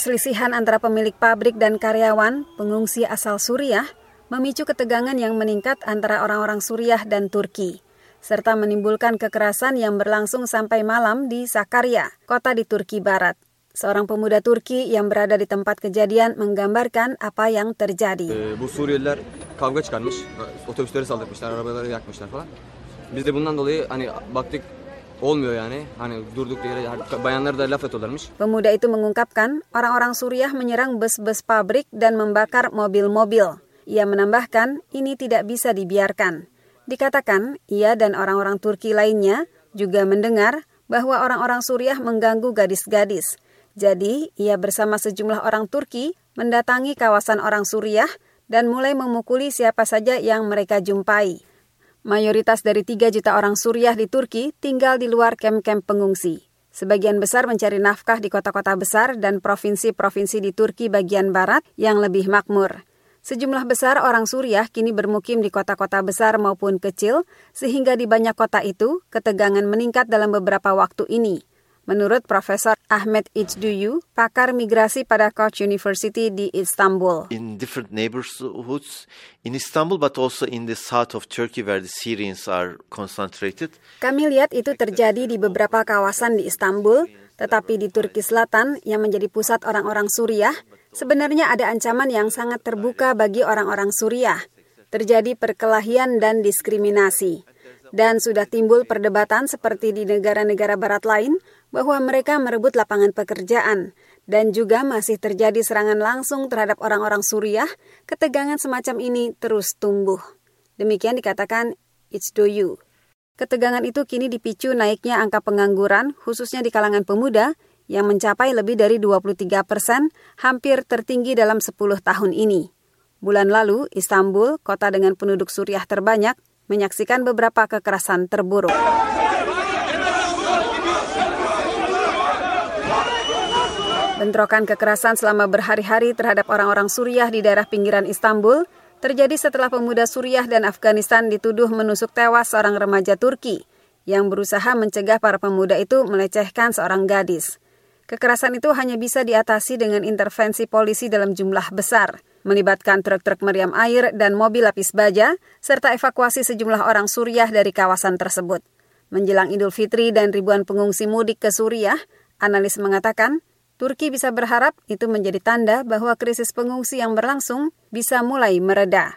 Perselisihan antara pemilik pabrik dan karyawan pengungsi asal Suriah memicu ketegangan yang meningkat antara orang-orang Suriah dan Turki, serta menimbulkan kekerasan yang berlangsung sampai malam di Sakarya, kota di Turki Barat. Seorang pemuda Turki yang berada di tempat kejadian menggambarkan apa yang terjadi. Bu Suriyeliler kavga çıkarmış, otobüsleri saldırmışlar, arabaları yakmışlar falan. Biz de bundan dolayı hani baktık olmuyor yani. Hani durduk yere bayanlar da laf atıyorlarmış. Pemuda itu mengungkapkan orang-orang Suriah menyerang bus-bus pabrik dan membakar mobil-mobil. Ia menambahkan ini tidak bisa dibiarkan. Dikatakan ia dan orang-orang Turki lainnya juga mendengar bahwa orang-orang Suriah mengganggu gadis-gadis. Jadi, ia bersama sejumlah orang Turki mendatangi kawasan orang Suriah dan mulai memukuli siapa saja yang mereka jumpai. Mayoritas dari 3 juta orang Suriah di Turki tinggal di luar kem-kem pengungsi. Sebagian besar mencari nafkah di kota-kota besar dan provinsi-provinsi di Turki bagian barat yang lebih makmur. Sejumlah besar orang Suriah kini bermukim di kota-kota besar maupun kecil, sehingga di banyak kota itu ketegangan meningkat dalam beberapa waktu ini. Menurut Profesor Ahmed Icduyu, pakar migrasi pada Koç University di Istanbul. In different neighborhoods in Istanbul but also in the south of Turkey where the Syrians are concentrated. Kami lihat itu terjadi di beberapa kawasan di Istanbul, tetapi di Turki Selatan yang menjadi pusat orang-orang Suriah, sebenarnya ada ancaman yang sangat terbuka bagi orang-orang Suriah. Terjadi perkelahian dan diskriminasi. Dan sudah timbul perdebatan seperti di negara-negara barat lain bahwa mereka merebut lapangan pekerjaan dan juga masih terjadi serangan langsung terhadap orang-orang Suriah, ketegangan semacam ini terus tumbuh. Demikian dikatakan It's Do You. Ketegangan itu kini dipicu naiknya angka pengangguran, khususnya di kalangan pemuda, yang mencapai lebih dari 23 persen, hampir tertinggi dalam 10 tahun ini. Bulan lalu, Istanbul, kota dengan penduduk Suriah terbanyak, menyaksikan beberapa kekerasan terburuk. Bentrokan kekerasan selama berhari-hari terhadap orang-orang Suriah di daerah pinggiran Istanbul terjadi setelah pemuda Suriah dan Afghanistan dituduh menusuk tewas seorang remaja Turki yang berusaha mencegah para pemuda itu melecehkan seorang gadis. Kekerasan itu hanya bisa diatasi dengan intervensi polisi dalam jumlah besar, melibatkan truk-truk meriam air dan mobil lapis baja, serta evakuasi sejumlah orang Suriah dari kawasan tersebut. Menjelang Idul Fitri dan ribuan pengungsi mudik ke Suriah, analis mengatakan Turki bisa berharap itu menjadi tanda bahwa krisis pengungsi yang berlangsung bisa mulai mereda.